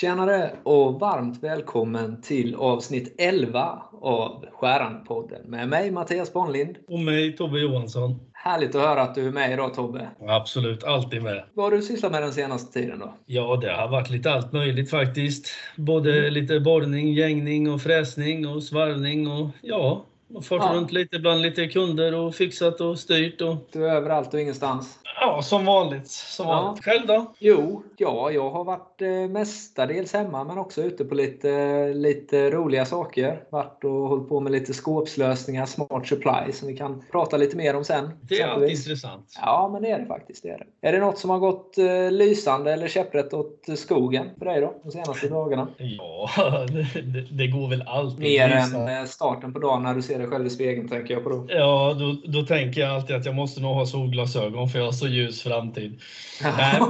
Tjenare och varmt välkommen till avsnitt 11 av Skärandpodden med mig Mattias Bonlind. Och mig Tobbe Johansson. Härligt att höra att du är med idag Tobbe. Absolut, alltid med. Vad har du sysslat med den senaste tiden då? Ja, det har varit lite allt möjligt faktiskt. Både lite borrning, gängning och fräsning och svarvning och ja, och fått ja. runt lite bland lite kunder och fixat och styrt. Och... Du är överallt och ingenstans? Ja, som vanligt. Som ja. vanligt. Själv då? Jo, ja, jag har varit eh, mestadels hemma men också ute på lite, lite roliga saker. Varit och hållit på med lite skåpslösningar, Smart Supply, som vi kan prata lite mer om sen. Det är alltid intressant. Ja, men det är det faktiskt. Det är, det. är det något som har gått eh, lysande eller käpprätt åt skogen för dig då, de senaste dagarna? Ja, det, det går väl alltid. Mer än eh, starten på dagen när du ser dig själv i spegeln, tänker jag på då. Ja, då, då tänker jag alltid att jag måste nog ha solglasögon för jag har så ljus framtid. nej,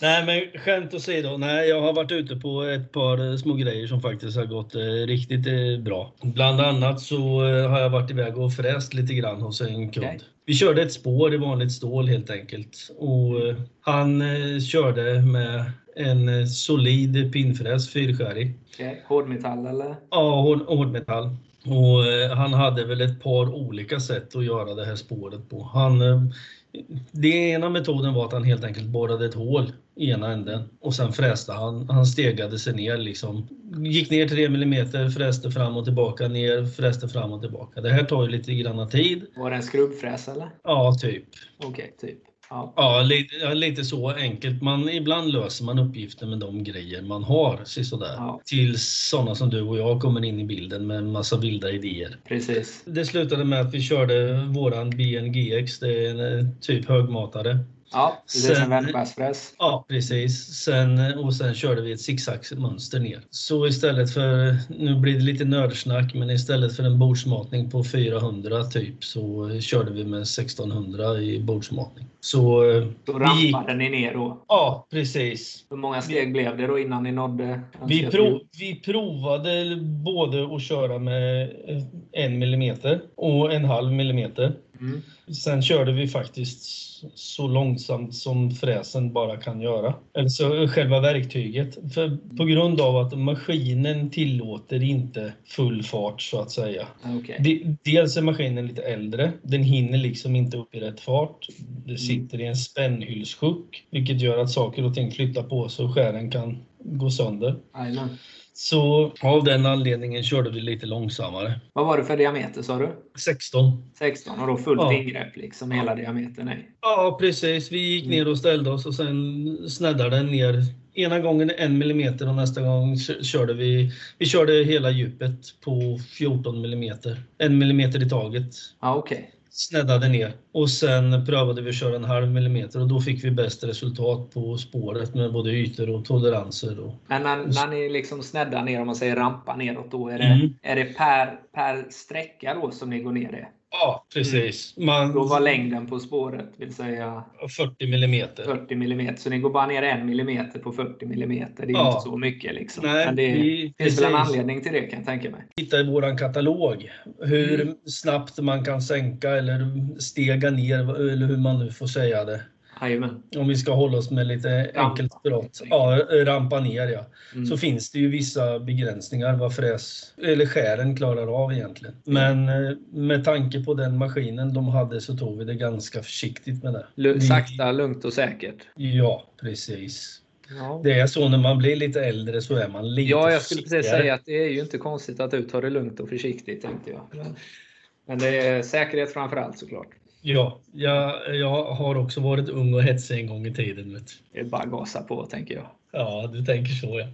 nej, men skämt åsido. Nej, jag har varit ute på ett par små grejer som faktiskt har gått eh, riktigt eh, bra. Bland annat så eh, har jag varit iväg och fräst lite grann hos en kund. Okay. Vi körde ett spår i vanligt stål helt enkelt. Och eh, han eh, körde med en solid pinnfräs, fyrskärrig. Okay. Hårdmetall eller? Ja, hård, hårdmetall. Och eh, han hade väl ett par olika sätt att göra det här spåret på. Han, eh, den ena metoden var att han helt enkelt borrade ett hål i ena änden och sen fräste han. Han stegade sig ner liksom. Gick ner 3 mm, fräste fram och tillbaka, ner, fräste fram och tillbaka. Det här tar ju lite grann tid. Var det en skrubbfräs eller? Ja, typ. Okej, okay, typ. Ja, ja lite, lite, så enkelt. Man, ibland löser man uppgifter med de grejer man har. Sådär. Ja. Tills sådana som du och jag kommer in i bilden med en massa vilda idéer. Precis. Det slutade med att vi körde våran BNGX, det är en eh, typ högmatare. Ja, det är som vändbärspress. Ja, precis. Sen, och sen körde vi ett zigzag-mönster ner. Så istället för, nu blir det lite nördsnack, men istället för en bordsmatning på 400 typ så körde vi med 1600 i bordsmatning. Så, så rampade gick... ni ner då? Ja, precis. Hur många steg vi... blev det då innan ni nådde? Vi, prov... vi provade både att köra med en millimeter och en halv millimeter. Mm. Sen körde vi faktiskt så långsamt som fräsen bara kan göra. Alltså själva verktyget. För på grund av att maskinen tillåter inte full fart så att säga. Okay. dels är maskinen lite äldre. Den hinner liksom inte upp i rätt fart. Det sitter i en spännhyllssjuck vilket gör att saker och ting flyttar på sig och skären kan gå sönder. Amen. Så av den anledningen körde vi lite långsammare. Vad var det för diameter sa du? 16. 16 och då fullt ja. ingrepp liksom hela diametern är? Ja precis. Vi gick ner och ställde oss och sen sneddade den ner. Ena gången en millimeter och nästa gång körde vi, vi körde hela djupet på 14 millimeter. En millimeter i taget. Ja, okay sneddade ner och sen prövade vi att köra en halv millimeter och då fick vi bäst resultat på spåret med både ytor och toleranser. Och... Men när, när ni liksom sneddar ner, om man säger rampa neråt, då är det, mm. är det per, per sträcka då som ni går ner det? Ja, precis. Mm. Man... Då var längden på spåret, vill säga 40 millimeter. 40 millimeter. Så ni går bara ner en millimeter på 40 millimeter. Det är ja. inte så mycket. Liksom. Nej, Men det vi, finns väl en anledning till det kan jag tänka mig. Titta i vår katalog hur mm. snabbt man kan sänka eller stega ner, eller hur man nu får säga det. Amen. Om vi ska hålla oss med lite enkelt språk. Ja, rampa ner ja. Mm. Så finns det ju vissa begränsningar vad fräs, eller skären klarar av egentligen. Men mm. med tanke på den maskinen de hade så tog vi det ganska försiktigt med det. L sakta, lugnt och säkert. Ja, precis. Ja. Det är så när man blir lite äldre så är man lite Ja, jag skulle precis säga att det är ju inte konstigt att du tar det lugnt och försiktigt tänkte jag. Men det är säkerhet framför allt såklart. Ja, jag, jag har också varit ung och hetsig en gång i tiden. Vet. Det är bara att gasa på, tänker jag. Ja, du tänker så ja.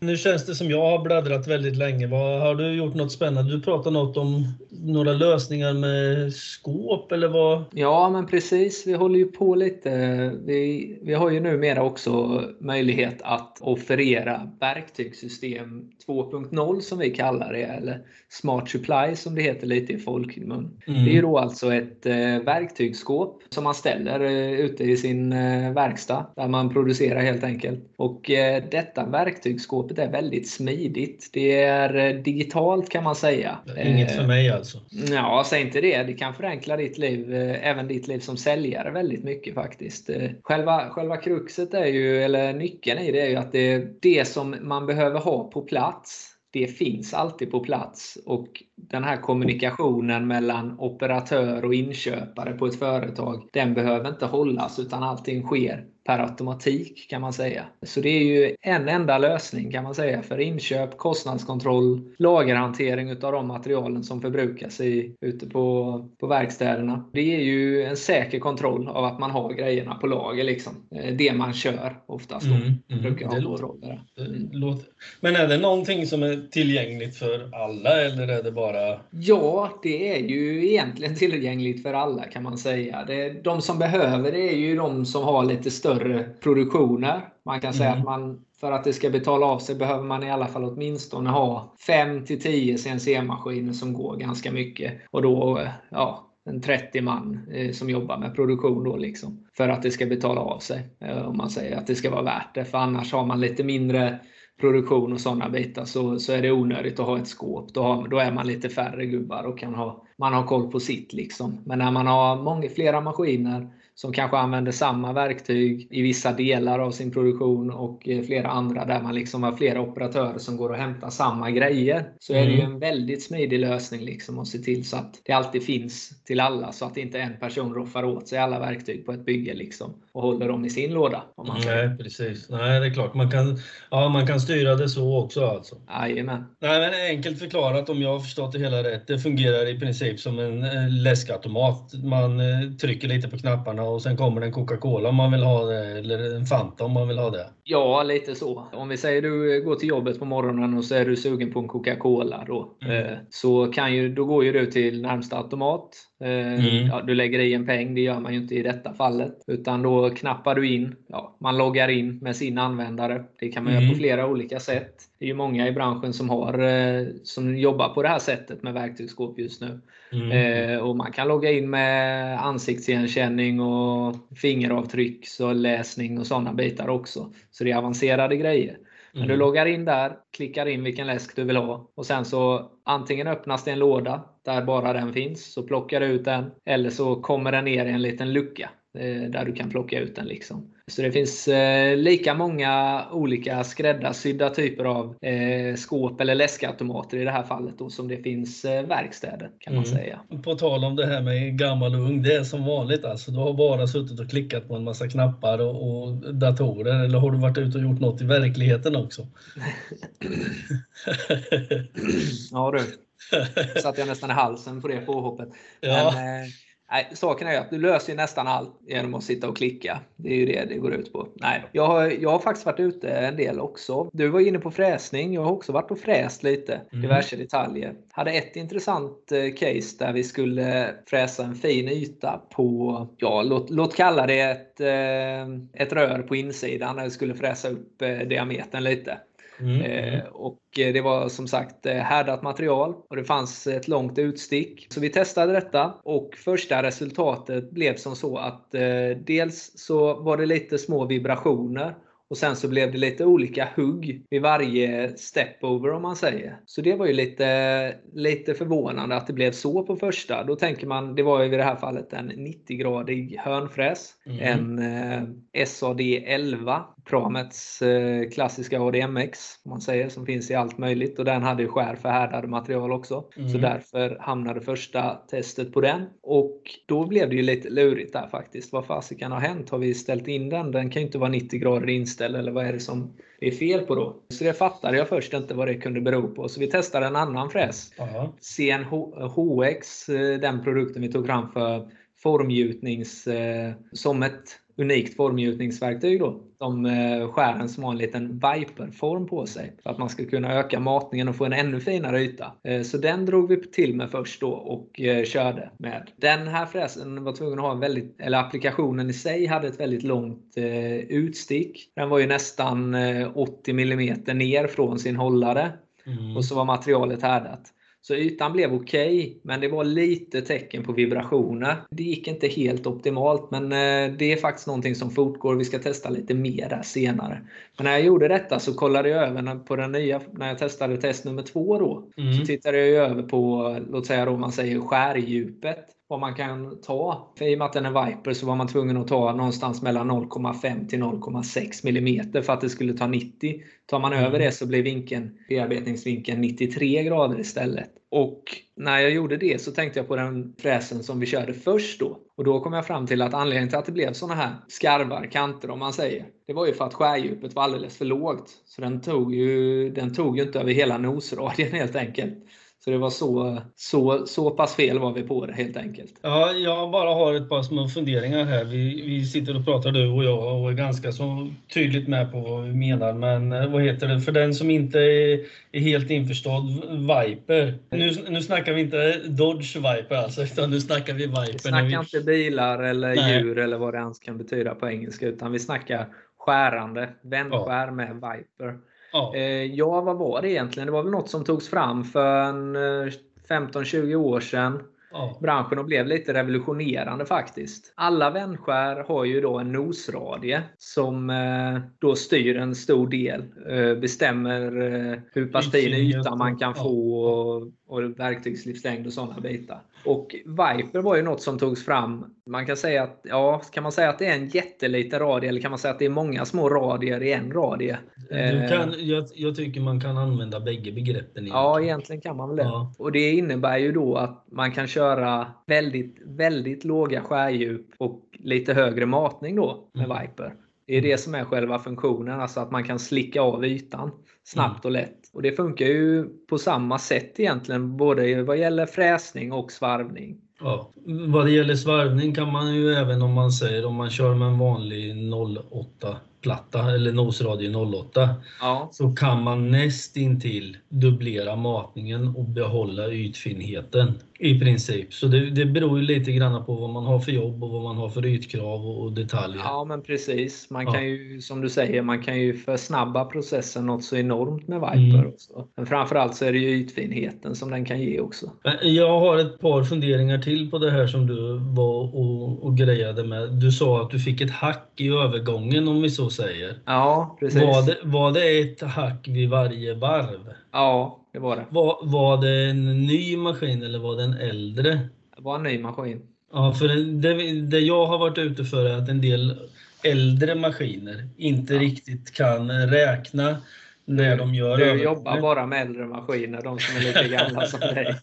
Nu känns det som jag har bläddrat väldigt länge. Vad, har du gjort något spännande? Du pratade något om några lösningar med skåp eller vad? Ja, men precis. Vi håller ju på lite. Vi, vi har ju numera också möjlighet att offerera verktygssystem 2.0 som vi kallar det, eller Smart Supply som det heter lite i folkmun. Mm. Det är ju då alltså ett eh, verktygsskåp som man ställer eh, ute i sin eh, verkstad där man producerar helt enkelt. Och detta verktygsskåpet är väldigt smidigt. Det är digitalt kan man säga. Inget för mig alltså? Också. Ja, säg inte det. Det kan förenkla ditt liv, eh, även ditt liv som säljare väldigt mycket faktiskt. Eh, själva, själva kruxet är ju, eller nyckeln i det är ju att det det som man behöver ha på plats det finns alltid på plats och den här kommunikationen mellan operatör och inköpare på ett företag, den behöver inte hållas utan allting sker per automatik kan man säga. Så det är ju en enda lösning kan man säga för inköp, kostnadskontroll, lagerhantering utav de materialen som förbrukas i, ute på, på verkstäderna. Det är ju en säker kontroll av att man har grejerna på lager. Liksom. Eh, det man kör oftast. Mm, mm, brukar det låter, mm. låter. Men är det någonting som är tillgängligt för alla eller är det bara? Ja, det är ju egentligen tillgängligt för alla kan man säga. Det, de som behöver det är ju de som har lite större produktioner. Man kan säga mm. att man för att det ska betala av sig behöver man i alla fall åtminstone ha 5 10 CNC-maskiner som går ganska mycket. Och då ja, en 30 man eh, som jobbar med produktion då liksom. För att det ska betala av sig. Eh, om man säger att det ska vara värt det. För annars har man lite mindre produktion och sådana bitar så, så är det onödigt att ha ett skåp. Då, har, då är man lite färre gubbar och kan ha, man har koll på sitt. Liksom. Men när man har många, flera maskiner som kanske använder samma verktyg i vissa delar av sin produktion och eh, flera andra där man liksom har flera operatörer som går och hämtar samma grejer. Så mm. är det ju mm. en väldigt smidig lösning liksom att se till så att det alltid finns till alla så att inte en person roffar åt sig alla verktyg på ett bygge liksom och håller dem i sin låda. Om man Nej, precis. Nej, det är klart. Man kan, ja, man kan styra det så också alltså. Jajamän. Nej, men enkelt förklarat om jag har förstått det hela rätt. Det fungerar i princip som en läskautomat. Man eh, trycker lite på knapparna och sen kommer det en Coca-Cola om man vill ha det, eller en Fanta om man vill ha det. Ja, lite så. Om vi säger du går till jobbet på morgonen och så är du sugen på en Coca-Cola. Då, mm. Eh, så kan ju, då går ju du till närmsta automat. Eh, mm. Ja, du lägger i en peng, det gör man ju inte i detta fallet. Utan då knappar du in. Ja, man loggar in med sin användare. Det kan man mm. göra på flera olika sätt. Det är ju många i branschen som, har, eh, som jobbar på det här sättet med verktygsskåp just nu. Mm. Eh, och Man kan logga in med ansiktsigenkänning och fingeravtryck och läsning och sådana bitar också. Så det är avancerade grejer. Men mm. du loggar in där, klickar in vilken läsk du vill ha och sen så antingen öppnas det en låda där bara den finns, så plockar du ut den. Eller så kommer den ner i en liten lucka där du kan plocka ut den. Liksom. Så det finns eh, lika många olika skräddarsydda typer av eh, skåp eller läskautomater i det här fallet då, som det finns eh, verkstäder kan man mm. säga. På tal om det här med gammal och ung, det är som vanligt alltså. Du har bara suttit och klickat på en massa knappar och, och datorer eller har du varit ute och gjort något i verkligheten också? ja du, satt jag nästan i halsen på det påhoppet. Ja. Men, eh, Nej, saken är att du löser nästan allt genom att sitta och klicka. Det är ju det det går ut på. Nej, jag har, jag har faktiskt varit ute en del också. Du var inne på fräsning. Jag har också varit och fräst lite. Mm. Diverse detaljer. Hade ett intressant eh, case där vi skulle fräsa en fin yta på, ja låt, låt kalla det ett, eh, ett rör på insidan. Där vi skulle fräsa upp eh, diametern lite. Mm, mm. Eh, och det var som sagt eh, härdat material och det fanns ett långt utstick. Så vi testade detta och första resultatet blev som så att eh, dels så var det lite små vibrationer och sen så blev det lite olika hugg vid varje stepover om man säger. Så det var ju lite, lite förvånande att det blev så på första. Då tänker man, det var ju i det här fallet en 90-gradig hörnfräs. Mm. En eh, SAD 11 Pramets eh, klassiska ADMX, man säger, som finns i allt möjligt. Och den hade ju skär för härdade material också. Mm. Så därför hamnade första testet på den. Och då blev det ju lite lurigt där faktiskt. Vad fasiken har hänt? Har vi ställt in den? Den kan ju inte vara 90 grader inställd, eller vad är det som är fel på då? Så det fattade jag först inte vad det kunde bero på. Så vi testade en annan fräs. Uh CNHX, eh, den produkten vi tog fram för formgjutnings, eh, som ett unikt formgjutningsverktyg. Då. De eh, skären som har en liten viperform på sig för att man ska kunna öka matningen och få en ännu finare yta. Eh, så den drog vi till med först då och eh, körde med. Den här fräsen var tvungen att ha en väldigt, eller applikationen i sig hade ett väldigt långt utstick. Den var ju nästan 80 mm ner från sin hållare. Mm. Och så var materialet härdat. Så ytan blev okej, okay, men det var lite tecken på vibrationer. Det gick inte helt optimalt, men eh, det är faktiskt någonting som fortgår. Vi ska testa lite mer där senare. Men när jag gjorde detta så kollade jag över på den nya, när jag testade test nummer två då, mm. så tittade jag över på, låt säga då man säger skärdjupet vad man kan ta. För I och med att den är Viper så var man tvungen att ta någonstans mellan 0,5 till 0,6 mm för att det skulle ta 90. Tar man över det så blir vinkeln, bearbetningsvinkeln 93 grader istället. Och när jag gjorde det så tänkte jag på den fräsen som vi körde först då. Och då kom jag fram till att anledningen till att det blev såna här skarvar, kanter om man säger, det var ju för att skärdjupet var alldeles för lågt. Så den tog ju, den tog ju inte över hela nosradien helt enkelt. Så det var så, så, så pass fel var vi på det helt enkelt. Ja, jag bara har ett par små funderingar här. Vi, vi sitter och pratar du och jag och är ganska så tydligt med på vad vi menar. Men eh, vad heter det, för den som inte är, är helt införstådd, Viper. Nu, nu snackar vi inte Dodge Viper alltså, utan nu snackar vi Viper. Vi snackar vi... inte bilar eller Nej. djur eller vad det ens kan betyda på engelska, utan vi snackar skärande, vändskär ja. med Viper. Ja. Eh, ja, vad var det egentligen? Det var väl något som togs fram för 15-20 eh, år sedan. Ja. Branschen och blev lite revolutionerande faktiskt. Alla vändskär har ju då en nosradie som eh, då styr en stor del. Bestämmer hur pass fin yta man kan få och, och verktygslivslängd och sådana bitar. Och Viper var ju något som togs fram. Man kan säga att, ja, kan man säga att det är en jätteliten radie eller kan man säga att det är många små radier i en radie? Du kan, jag, jag tycker man kan använda bägge begreppen. Egentligen. Ja, egentligen kan man väl det. Ja. Och det innebär ju då att man kan köra väldigt, väldigt låga skärdjup och lite högre matning då med mm. Viper. Det är det som är själva funktionen, alltså att man kan slicka av ytan snabbt och lätt. Och Det funkar ju på samma sätt egentligen, både vad gäller fräsning och svarvning. Ja, vad det gäller svarvning kan man ju även om man säger om man kör med en vanlig 08 platta eller nosradie 08 ja. så kan man nästintill dubblera matningen och behålla ytfinheten i princip. Så det, det beror ju lite grann på vad man har för jobb och vad man har för ytkrav och, och detaljer. Ja men precis. Man kan ja. ju som du säger, man kan ju försnabba processen något så enormt med Viper. Mm. Också. Men framförallt så är det ju ytfinheten som den kan ge också. Jag har ett par funderingar till på det här som du var och grejade med. Du sa att du fick ett hack i övergången om vi så säger. Ja, precis. Var det, var det ett hack vid varje varv? Ja, det var det. Var, var det en ny maskin eller var det en äldre? Det var en ny maskin. Ja, för det, det jag har varit ute för är att en del äldre maskiner inte ja. riktigt kan räkna när de gör Du jobbar bara med äldre maskiner, de som är lika gamla som dig.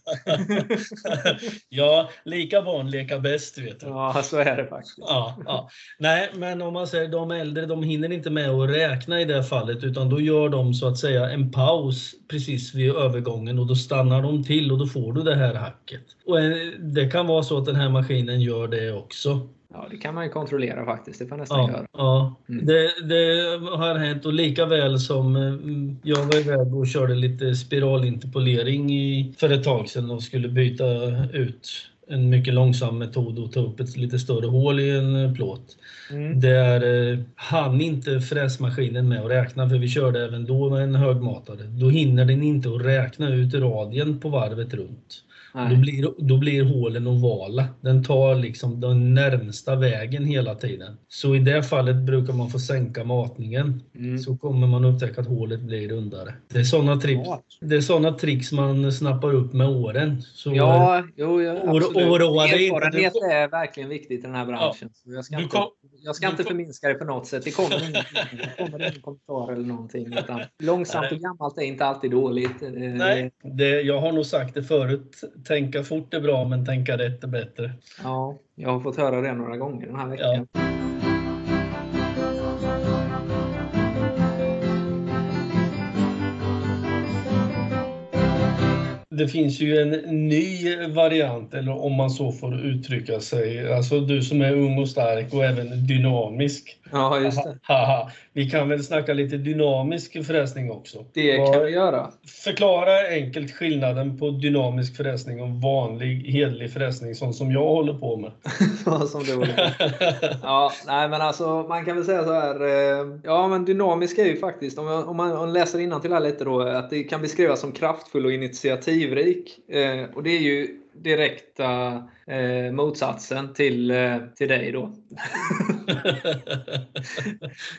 ja, lika barn leka bäst vet du. Ja, så är det faktiskt. Ja, ja. Nej, men om man säger de äldre, de hinner inte med att räkna i det fallet utan då gör de så att säga en paus precis vid övergången och då stannar de till och då får du det här hacket. Och eh, det kan vara så att den här maskinen gör det också. Ja, det kan man ju kontrollera faktiskt. Det får nästan ja, göra. Ja, mm. det, det, har hänt och lika väl som mm, jag var iväg och körde lite spiralinterpolering i, för ett tag sedan och skulle byta ut en mycket långsam metod och ta upp ett lite större hål i en plåt. Mm. Där eh, hann inte fräsmaskinen med att räkna, för vi körde även då med en högmatare. Då hinner den inte att räkna ut radien på varvet runt. Då blir, då blir hålen ovala. Den tar liksom den närmsta vägen hela tiden. Så i det fallet brukar man få sänka matningen. Mm. Så kommer man upptäcka att hålet blir rundare. Det är sådana tricks, det är såna tricks man snappar upp med åren. Så, ja, jo, ja, absolut. Oroa Erfarenhet inte. är verkligen viktigt i den här branschen. Ja. jag ska, inte, jag ska inte förminska det på något sätt. Det kommer ingen, det kommer ingen kommentar eller någonting. Utan långsamt och gammalt är inte alltid dåligt. Nej, det, jag har nog sagt det förut tänka fort är bra, men tänka rätt är bättre. Ja, jag har fått höra det några gånger den här veckan. Ja. Det finns ju en ny variant, eller om man så får uttrycka sig. Alltså du som är ung och stark och även dynamisk. Ja, just det. vi kan väl snacka lite dynamisk fräsning också. Det kan vi göra. Förklara enkelt skillnaden på dynamisk fräsning och vanlig hedlig fräsning, sånt som jag håller på med. som du håller på med. Ja, nej men alltså man kan väl säga så här. Eh, ja, men dynamisk är ju faktiskt, om, jag, om man läser till här lite då, att det kan beskrivas som kraftfull och initiativrik. Eh, och det är ju direkta eh, motsatsen till, eh, till dig då.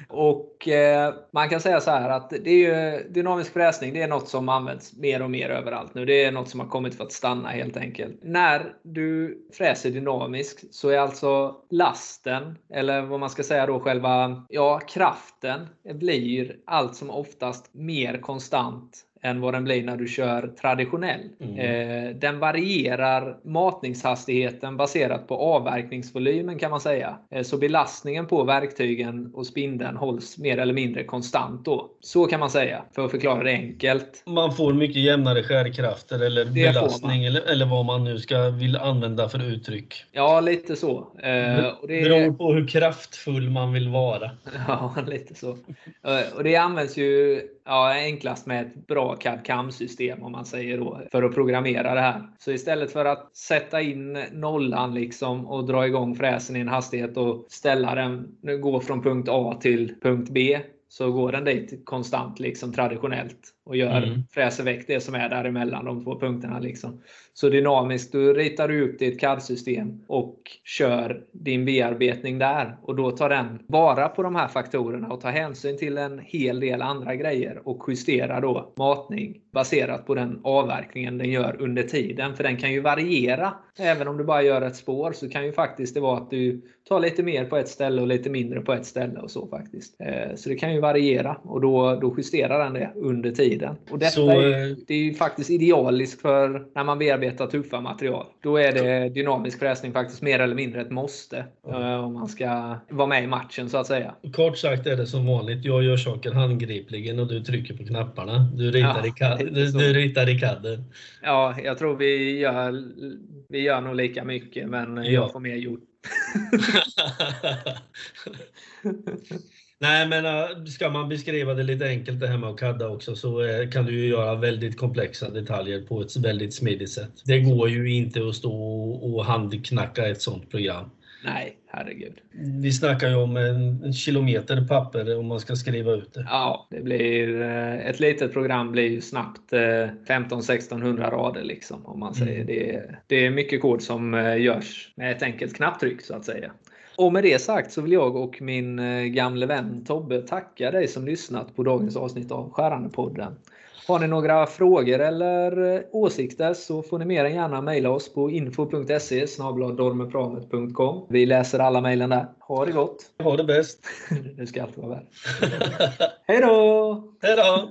och eh, Man kan säga så här att det är ju, dynamisk fräsning det är något som används mer och mer överallt nu. Det är något som har kommit för att stanna helt enkelt. När du fräser dynamiskt så är alltså lasten, eller vad man ska säga då, själva ja, kraften blir allt som oftast mer konstant än vad den blir när du kör traditionell. Mm. Eh, den varierar matningshastigheten baserat på avverkningsvolymen kan man säga. Eh, så belastningen på verktygen och spindeln hålls mer eller mindre konstant då. Så kan man säga, för att förklara det enkelt. Man får mycket jämnare skärkrafter eller det belastning eller, eller vad man nu ska vill använda för uttryck. Ja, lite så. Eh, och det beror på hur kraftfull man vill vara. Ja, lite så. Och det används ju ja, enklast med ett bra CAD-CAM-system om man säger då, för att programmera det här. Så istället för att sätta in nollan liksom och dra igång fräsen i en hastighet och ställa den, gå från punkt A till punkt B, så går den dit konstant liksom traditionellt och gör, mm. fräser väck det som är däremellan de två punkterna. Liksom. Så dynamiskt, då ritar du upp ditt CAD-system och kör din bearbetning där. Och då tar den vara på de här faktorerna och tar hänsyn till en hel del andra grejer och justerar då matning baserat på den avverkningen den gör under tiden. För den kan ju variera. Även om du bara gör ett spår så kan ju faktiskt det vara att du tar lite mer på ett ställe och lite mindre på ett ställe och så faktiskt. Eh, så det kan ju variera och då, då justerar den det under tiden tiden. Och detta så, är, eh, det är ju faktiskt idealiskt för när man bearbetar tuffa material. Då är det dynamisk fräsning faktiskt mer eller mindre ett måste. Mm. Om man ska vara med i matchen så att säga. Kort sagt är det som vanligt. Jag gör saker handgripligen och du trycker på knapparna. Du ritar, ja, i, CAD, du, du ritar i CAD. Ja, jag tror vi gör, vi gör nog lika mycket men ja. jag får mer gjort. Nej, men uh, ska man beskriva det lite enkelt det här med att kadda också så uh, kan du ju göra väldigt komplexa detaljer på ett väldigt smidigt sätt. Det går ju inte att stå och handknacka ett sånt program. Nej, herregud. Vi snackar ju om en kilometer papper om man ska skriva ut det. Ja, det blir, eh, ett litet program blir ju snabbt 15-1600 rader liksom, om man säger. Mm. Det, det är mycket kod som görs med ett enkelt knapptryck så att säga. Och med det sagt så vill jag och min eh, gamle vän Tobbe tacka dig som lyssnat på dagens avsnitt av Skärandepodden. Har ni några frågor eller eh, åsikter så får ni mer än gärna mejla oss på info.se dormepramet.com. Vi läser alla mejlen där. Ha det gott! Ha det bäst! nu ska allt vara väl. Hej då! Hej då!